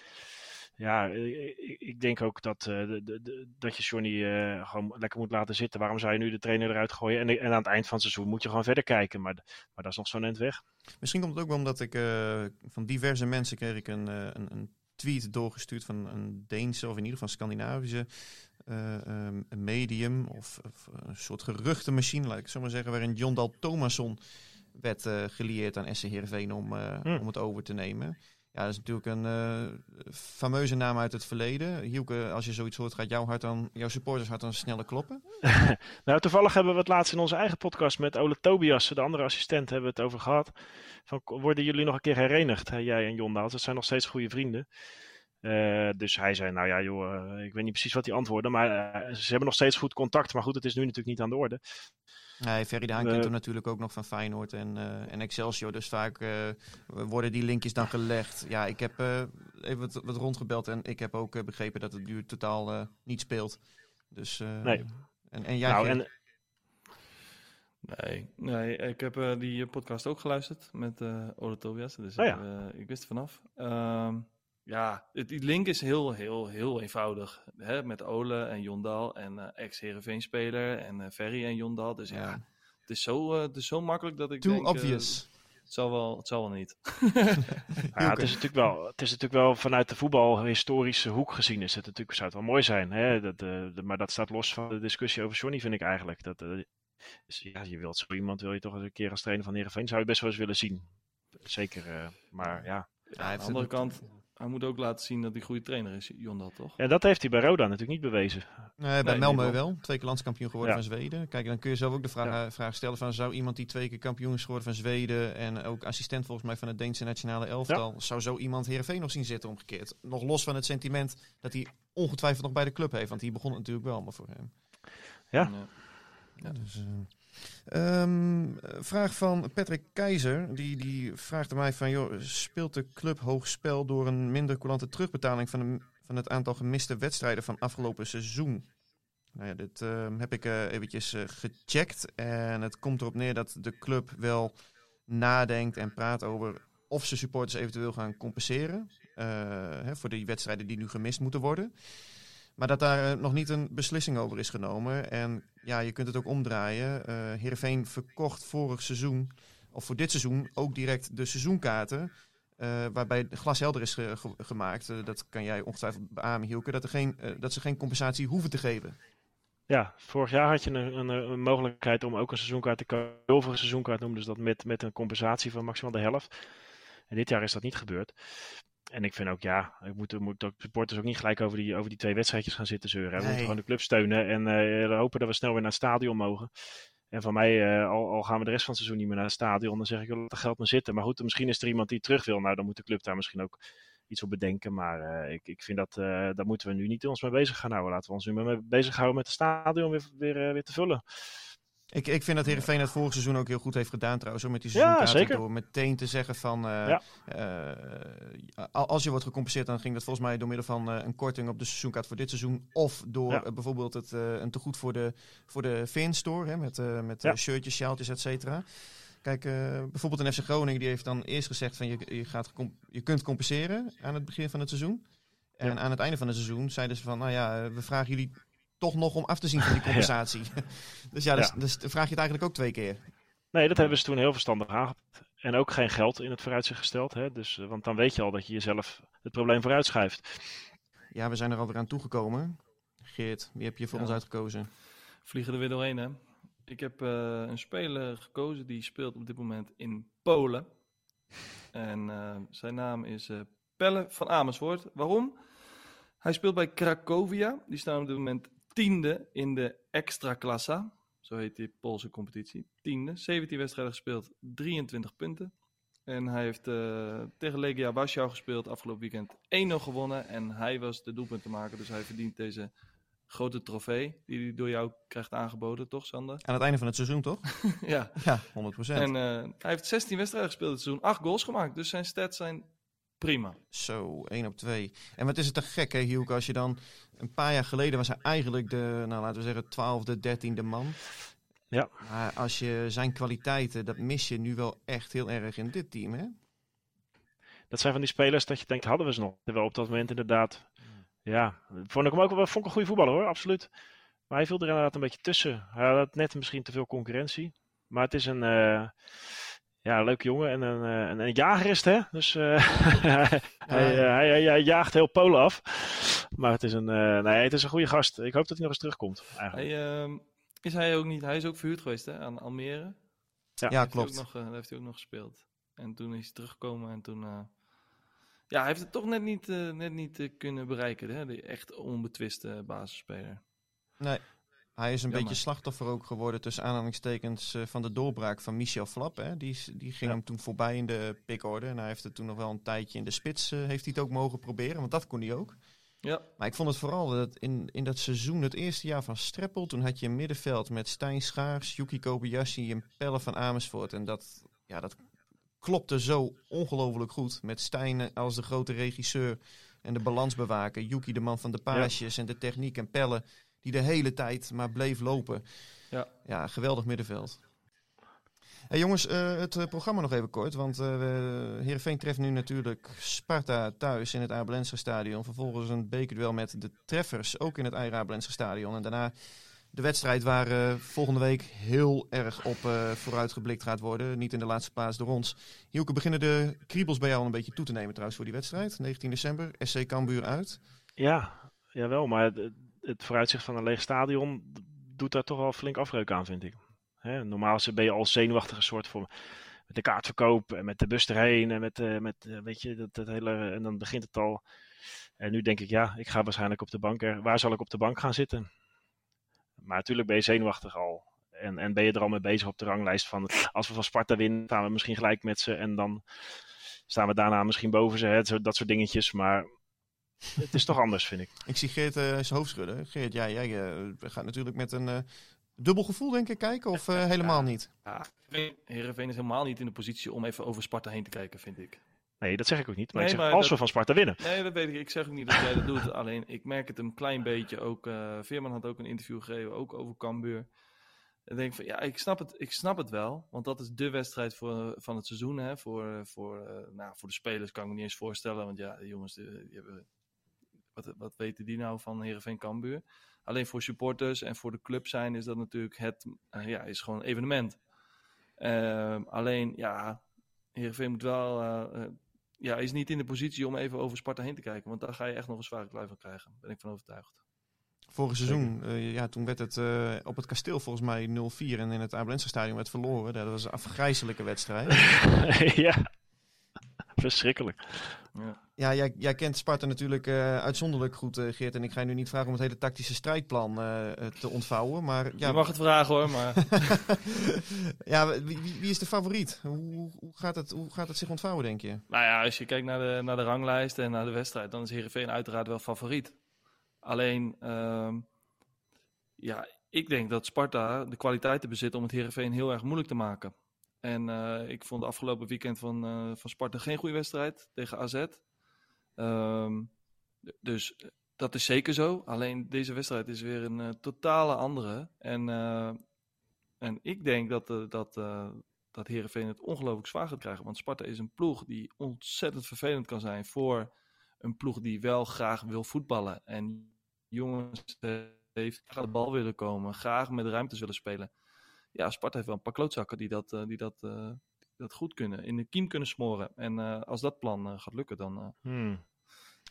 ja, eh, ik, denk ook dat, eh, de, de, dat je Johnny eh, gewoon lekker moet laten zitten. Waarom zou je nu de trainer eruit gooien? En, en aan het eind van het seizoen moet je gewoon verder kijken. Maar, maar dat is nog zo'n eind weg. Misschien komt het ook wel omdat ik eh, van diverse mensen kreeg ik een, eh, een, een tweet doorgestuurd van een Deense of in ieder geval Scandinavische eh, ehm, medium of, of een soort geruchtenmachine, laat ik het zo maar zeggen, waarin John Dal Thomasson werd eh gelieerd aan SC Heerenveen om, eh, Hmm. om het over te nemen. Ja, dat is natuurlijk een fameuze naam uit het verleden. Hielke, als je zoiets hoort, gaat jouw hart dan, jouw supporters hart dan sneller kloppen? Nou, toevallig hebben we het laatst in onze eigen podcast met Ole Tobias, de andere assistent, hebben we het over gehad. Van, worden jullie nog een keer herenigd, jij en Jon Daals? Dat zijn nog steeds goede vrienden. Eh, dus hij zei, nou ja joh, eh, ik weet niet precies wat hij antwoordde, maar eh, ze hebben nog steeds goed contact. Maar goed, het is nu natuurlijk niet aan de orde. Nee, Ferry de Haan We- kent hem natuurlijk ook nog van Feyenoord en, eh, en Excelsior. Dus vaak worden die linkjes dan gelegd. Ja, ik heb eh, even wat, wat rondgebeld en ik heb ook begrepen dat het nu totaal eh, niet speelt. Dus, eh, Nee. En, en jij, nou, en, Nee, nee ik heb eh, die podcast ook geluisterd met eh Ole Tobias. Dus Oh ja. ik, eh, ik wist er vanaf. Ehm, ja, het, die link is heel, heel, heel eenvoudig. Hè? Met Ole en Jondal en eh ex-Heerenveen-speler en eh, Ferry en Jondal. Dus ja, ja. het, is zo, eh, het is zo makkelijk dat ik Too denk... obvious. het, zal wel, het zal wel niet. ja, het, is natuurlijk wel, het is natuurlijk wel vanuit de voetbalhistorische hoek gezien, is het natuurlijk, zou het wel mooi zijn. Hè? Dat, eh, de- maar dat staat los van de discussie over Johnny, vind ik eigenlijk. Dat, eh, dus ja, je wilt zo iemand wil je toch eens een keer als trainer van Heerenveen, zou je best wel eens willen zien. Zeker, eh, maar ja. Ja, aan de andere kant, hij moet ook laten zien dat hij een goede trainer is, Jondal, toch? Ja, dat heeft hij bij Roda natuurlijk niet bewezen. Nee, bij Nee, Malmö wel. Twee keer landskampioen geworden Ja. van Zweden. Kijk, dan kun je zelf ook de vraag, Ja. eh, vraag stellen van... zou iemand die twee keer kampioen is geworden van Zweden... en ook assistent volgens mij van het Deense nationale elftal... zou zo iemand Heerenveen nog zien zitten omgekeerd? Nog los van het sentiment dat hij ongetwijfeld nog bij de club heeft. Want hier begon het natuurlijk wel allemaal voor hem. Ja. Ja. Dus, eh, ehm, vraag van Patrick Keizer. Die, die vraagt aan mij van... Joh, speelt de club hoog spel door een minder coulante terugbetaling... van, de, van het aantal gemiste wedstrijden van afgelopen seizoen? Nou ja, dit ehm, heb ik eh, eventjes eh, gecheckt. En het komt erop neer dat de club wel nadenkt en praat over... of ze supporters eventueel gaan compenseren... eh, hè, voor die wedstrijden die nu gemist moeten worden... Maar dat daar eh, nog niet een beslissing over is genomen. En ja, je kunt het ook omdraaien. Eh Heerenveen verkocht vorig seizoen, of voor dit seizoen, ook direct de seizoenkaarten. eh, waarbij glashelder is ge- ge- gemaakt. Dat kan jij ongetwijfeld beamen, Hielke. Dat, er geen, dat ze geen compensatie hoeven te geven. Ja, vorig jaar had je een, een, mogelijkheid om ook een seizoenkaart te kopen. Over een seizoenkaart noemden ze dat met, met een compensatie van maximaal de helft. En dit jaar is dat niet gebeurd. En ik vind ook, ja, ik moet, moet ook supporters ook niet gelijk over die, over die twee wedstrijdjes gaan zitten zeuren. We Nee. moeten gewoon de club steunen en eh, hopen dat we snel weer naar het stadion mogen. En van mij, eh, al, al gaan we de rest van het seizoen niet meer naar het stadion, dan zeg ik, laat dat geld maar zitten. Maar goed, misschien is er iemand die terug wil. Nou, dan moet de club daar misschien ook iets op bedenken. Maar eh, ik, ik vind dat, daar moeten we nu niet ons mee bezig gaan houden. Laten we ons nu maar mee bezighouden met het stadion weer, weer, weer te vullen. Ik, ik vind dat Heerenveen het vorig seizoen ook heel goed heeft gedaan trouwens. Hoor, met die Ja, seizoenkaarten. zeker. Door meteen te zeggen van... eh, Ja. eh, als je wordt gecompenseerd, dan ging dat volgens mij door middel van eh, een korting op de seizoenkaart voor dit seizoen. Of door Ja. bijvoorbeeld het, een tegoed voor de, voor de Fin-store. Hè, met met Ja. shirtjes, sjaaltjes, et cetera. Kijk, bijvoorbeeld een FC Groningen die heeft dan eerst gezegd van je, je, gaat je kunt compenseren aan het begin van het seizoen. En Ja. aan het einde van het seizoen zeiden ze van, nou ja, we vragen jullie toch nog om af te zien van die compensatie. dus ja, dus, Ja. dus dan vraag je het eigenlijk ook twee keer. Nee, dat hebben ze toen heel verstandig aangepakt. En ook geen geld in het vooruitzicht gesteld. Hè? Dus, eh, want dan weet je al dat je jezelf het probleem vooruitschuift. Ja, we zijn er alweer aan toegekomen. Geert, wie heb je voor Ja. ons uitgekozen? Vliegen er weer doorheen, hè? Ik heb eh, een speler gekozen die speelt op dit moment in Polen. En eh, zijn naam is eh, Pelle van Amersfoort. Waarom? Hij speelt bij Cracovia. Die staan op dit moment tiende in de Ekstraklasa. Zo heet die Poolse competitie. Tiende. 17 wedstrijden gespeeld, 23 punten. En hij heeft eh, tegen Legia Warschau gespeeld afgelopen weekend 1-0 gewonnen. En hij was de doelpuntenmaker, dus hij verdient deze grote trofee die hij door jou krijgt aangeboden, toch Sander? Aan het einde van het seizoen, toch? ja. Ja, 100 En eh, hij heeft 16 wedstrijden gespeeld dit seizoen, 8 goals gemaakt. Dus zijn stats zijn prima. Zo, 1 op 2. En wat is het te gek, hè, als je dan... Een paar jaar geleden was hij eigenlijk de, nou laten we zeggen, twaalfde, dertiende man. Ja. Maar als je zijn kwaliteiten, dat mis je nu wel echt heel erg in dit team, hè? Dat zijn van die spelers dat je denkt, hadden we ze nog? Terwijl op dat moment inderdaad, ja, vond ik hem ook wel vond ik een goede voetballer hoor, absoluut. Maar hij viel er inderdaad een beetje tussen. Hij had net misschien te veel concurrentie. Maar het is een, eh, ja, leuke jongen en een, eh, een, een jager is het, hè? Dus eh, hij, hij, eh, hij, hij- hij jaagt heel Polen af. Maar het is een, eh, nee, het is een goede gast. Ik hoop dat hij nog eens terugkomt, eigenlijk. Hij, ehm, is hij ook niet, hij is ook verhuurd geweest hè, aan Almere. Ja, Heeft hij klopt. ook nog, daar heeft hij ook nog gespeeld. En toen is hij teruggekomen en toen... eh, ja, hij heeft het toch net niet, net niet kunnen bereiken, hè? De echt onbetwiste basisspeler. Nee. Hij is een Jammer. beetje slachtoffer ook geworden tussen aanhalingstekens eh, van de doorbraak van Michel Flap. Hè. Die, die ging Ja. hem toen voorbij in de pickorde. En hij heeft het toen nog wel een tijdje in de spits eh, heeft hij het ook mogen proberen, want dat kon hij ook. Ja, Maar ik vond het vooral dat in, in dat seizoen, het eerste jaar van Streppel, toen had je een middenveld met Stijn Schaars, Yuki Kobayashi en Pelle van Amersfoort. En dat, ja, dat klopte zo ongelooflijk goed. Met Stijn als de grote regisseur en de balansbewaker. Yuki de man van de paasjes en de techniek en Pelle die de hele tijd maar bleef lopen. Ja. ja geweldig middenveld. Hey jongens, eh, het eh, programma nog even kort. Want eh we- Heerenveen treft nu natuurlijk Sparta thuis in het Abelense stadion. Vervolgens een bekerduel met de treffers, ook in het Abelense stadion. En daarna de wedstrijd waar eh, volgende week heel erg op eh vooruitgeblikt gaat worden. Niet in de laatste paas door ons. Hielke, beginnen de kriebels bij jou al een beetje toe te nemen trouwens voor die wedstrijd. 19 december, SC Cambuur uit. Ja, jawel, maar het, vooruitzicht van een leeg stadion doet daar toch wel flink afbreuk aan, vind ik. Hè, normaal ben je al zenuwachtige soort voor. met de kaartverkoop en met de bus erheen en met, uh, met weet je, dat, dat, hele, en dan begint het al. En nu denk ik, ja, ik ga waarschijnlijk op de bank. Er, waar zal ik op de bank gaan zitten? Maar natuurlijk ben je zenuwachtig al. En, en ben je er al mee bezig op de ranglijst van, als we van Sparta winnen, staan we misschien gelijk met ze. En dan staan we daarna misschien boven ze, hè, dat soort dingetjes. Maar het is toch anders, vind ik. Ik zie Geert uh, zijn hoofd schudden. Geert, ja, jij uh, gaat natuurlijk met een uh, dubbel gevoel, denk ik, kijken. Of helemaal ja, niet? Ja, Heerenveen is helemaal niet in de positie om even over Sparta heen te kijken, vind ik. Nee, dat zeg ik ook niet. Maar, nee, ik zeg, maar als dat... we van Sparta winnen. Nee, dat weet ik. Ik zeg ook niet dat jij dat doet. Alleen, ik merk het een klein beetje. Ook Veerman had ook een interview gegeven, ook over Cambuur. Dan denk ik van, ja, ik snap het, ik snap het wel. Want dat is de wedstrijd voor, van het seizoen. Hè? Voor, voor, nou, voor de spelers kan ik me niet eens voorstellen. Want ja, de jongens die, die hebben wat, wat weten die nou van Heerenveen Cambuur? Alleen voor supporters en voor de club zijn is dat natuurlijk het, uh, ja, is gewoon een evenement. Uh, alleen, ja, Heerenveen moet wel, uh, ja, is niet in de positie om even over Sparta heen te kijken. Want daar ga je echt nog een zware kluif van krijgen. Daar ben ik van overtuigd. Vorig seizoen, uh, ja, toen werd het uh, op het kasteel volgens mij 0-4 en in het Abelense stadion werd verloren. Dat was een afgrijzelijke wedstrijd. ja, verschrikkelijk. Ja, ja jij, jij, kent Sparta natuurlijk uh, uitzonderlijk goed, uh, Geert. En ik ga je nu niet vragen om het hele tactische strijdplan uh, te ontvouwen. Maar, ja, je mag het vragen hoor, maar... ja, wie, wie, is de favoriet? Hoe, hoe, gaat het, hoe gaat het zich ontvouwen, denk je? Nou ja, als je kijkt naar de, naar de ranglijst en naar de wedstrijd, dan is Heerenveen uiteraard wel favoriet. Alleen, uh, ja, ik denk dat Sparta de kwaliteiten bezit om het Heerenveen heel erg moeilijk te maken. En ik vond de afgelopen weekend van, van Sparta geen goede wedstrijd tegen AZ. Um, dus dat is zeker zo. Alleen deze wedstrijd is weer een uh, totale andere. En, en ik denk dat, dat, dat Heerenveen het ongelooflijk zwaar gaat krijgen. Want Sparta is een ploeg die ontzettend vervelend kan zijn voor een ploeg die wel graag wil voetballen. En jongens heeft graag de bal willen komen, graag met ruimtes willen spelen ja, Sparta heeft wel een paar klootzakken die dat, uh, die dat, uh, dat goed kunnen, in de kiem kunnen smoren. En uh, als dat plan gaat lukken, dan, hmm.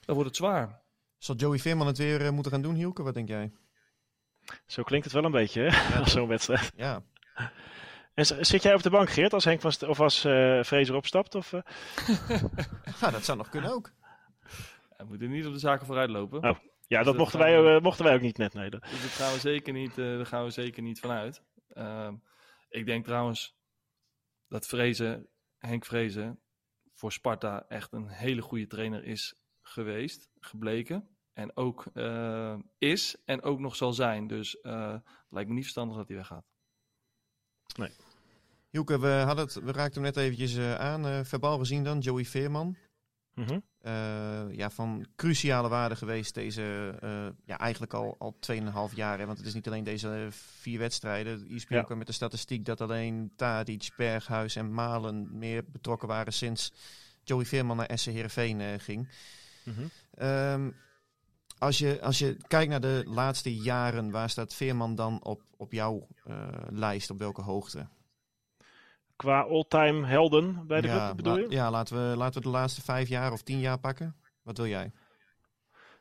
Dan wordt het zwaar. Zal Joey Veerman het weer moeten gaan doen, Hielke? Wat denk jij? Zo klinkt het wel een beetje, hè? Ja, zo'n wedstrijd. Ja. En zit jij op de bank, Geert, als Henk was, of als uh, Fraser opstapt? Of, uh? ja, dat zou nog kunnen ook. We moeten niet op de zaken vooruit lopen. Oh. Ja, dus dat, mochten, wij, mochten wij ook niet net. Nee, dat... Dus dat gaan we zeker niet, daar gaan we zeker niet vanuit. Uh, ik denk trouwens dat Vrezen, Henk Vrezen, voor Sparta echt een hele goede trainer is geweest, gebleken. En ook uh, is en ook nog zal zijn. Dus uh, het lijkt me niet verstandig dat hij weggaat. Nee. Joeke, we, hadden het, we raakten hem net eventjes uh, aan. Uh, verbaal gezien dan, Joey Veerman. Mm -hmm. uh, ja, van cruciale waarde geweest deze, uh, ja, eigenlijk al, al 2,5 jaar. Hè, want het is niet alleen deze vier wedstrijden. Je speelt ja. met de statistiek dat alleen Tadic, Berghuis en Malen meer betrokken waren sinds Joey Veerman naar SC Heerenveen uh, ging. Mm -hmm. um, als, je, als je kijkt naar de laatste jaren, waar staat Veerman dan op, op jouw lijst? Op welke hoogte? Qua all-time helden bij de ja, club, bedoel je? Ja, laten we, laten we de laatste vijf jaar of tien jaar pakken. Wat wil jij?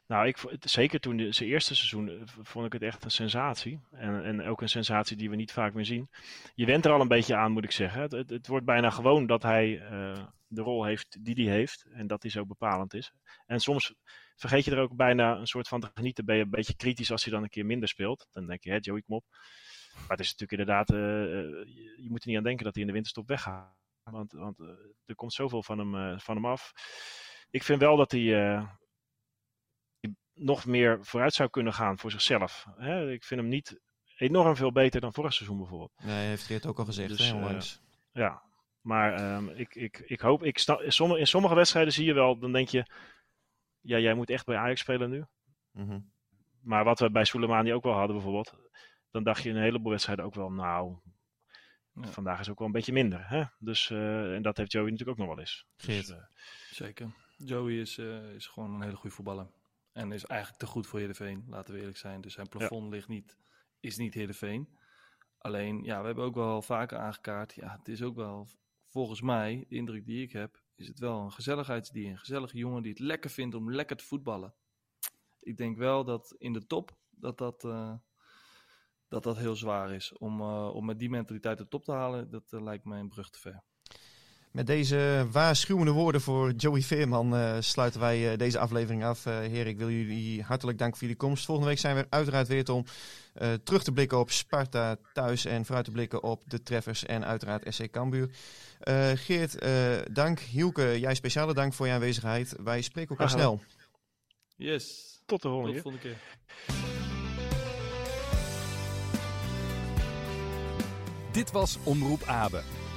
Nou, ik, zeker toen de, zijn eerste seizoen vond ik het echt een sensatie. En, en ook een sensatie die we niet vaak meer zien. Je went er al een beetje aan, moet ik zeggen. Het, het, het wordt bijna gewoon dat hij uh, de rol heeft die hij heeft. En dat hij zo bepalend is. En soms vergeet je er ook bijna een soort van te genieten. Ben je een beetje kritisch als hij dan een keer minder speelt. Dan denk je, hè, Joey, kom op. Maar het is natuurlijk inderdaad, uh, je, je, moet er niet aan denken dat hij in de winterstop weggaat. Want, want uh, er komt zoveel van hem, uh, van hem af. Ik vind wel dat hij nog meer vooruit zou kunnen gaan voor zichzelf. Hè? Ik vind hem niet enorm veel beter dan vorig seizoen bijvoorbeeld. Nee, heeft Geert ook al gezegd, dus, hè, ja, maar um, ik, ik, ik hoop, ik sta, in, sommige, in sommige wedstrijden zie je wel, dan denk je, ja, jij moet echt bij Ajax spelen nu. Mm -hmm. Maar wat we bij Soleimani ook wel hadden bijvoorbeeld, dan dacht je in een heleboel wedstrijden ook wel, nou, ja. vandaag is ook wel een beetje minder. Hè? Dus, uh, en dat heeft Joey natuurlijk ook nog wel eens. Dus, uh, Zeker. Joey is, uh, is gewoon een hele goede voetballer. En is eigenlijk te goed voor Heerenveen, laten we eerlijk zijn. Dus zijn plafond ja. ligt niet, is niet Heerenveen. Alleen, ja, we hebben ook wel vaker aangekaart. Ja, het is ook wel, volgens mij, de indruk die ik heb, is het wel een gezelligheidsdier. Een gezellige jongen die het lekker vindt om lekker te voetballen. Ik denk wel dat in de top, dat dat dat dat heel zwaar is. Om, uh, om met die mentaliteit de top te halen, dat uh, lijkt mij een brug te ver. Met deze waarschuwende woorden voor Joey Veerman uh, sluiten wij uh, deze aflevering af. Uh, Heer, ik wil jullie hartelijk danken voor jullie komst. Volgende week zijn we uiteraard weer om terug te blikken op Sparta thuis en vooruit te blikken op de treffers en uiteraard SC Cambuur. Geert, dank. Hielke, jij speciale dank voor je aanwezigheid. Wij spreken elkaar snel. Yes. Tot de volgende, Tot de volgende keer. Dit was Omroep Abe.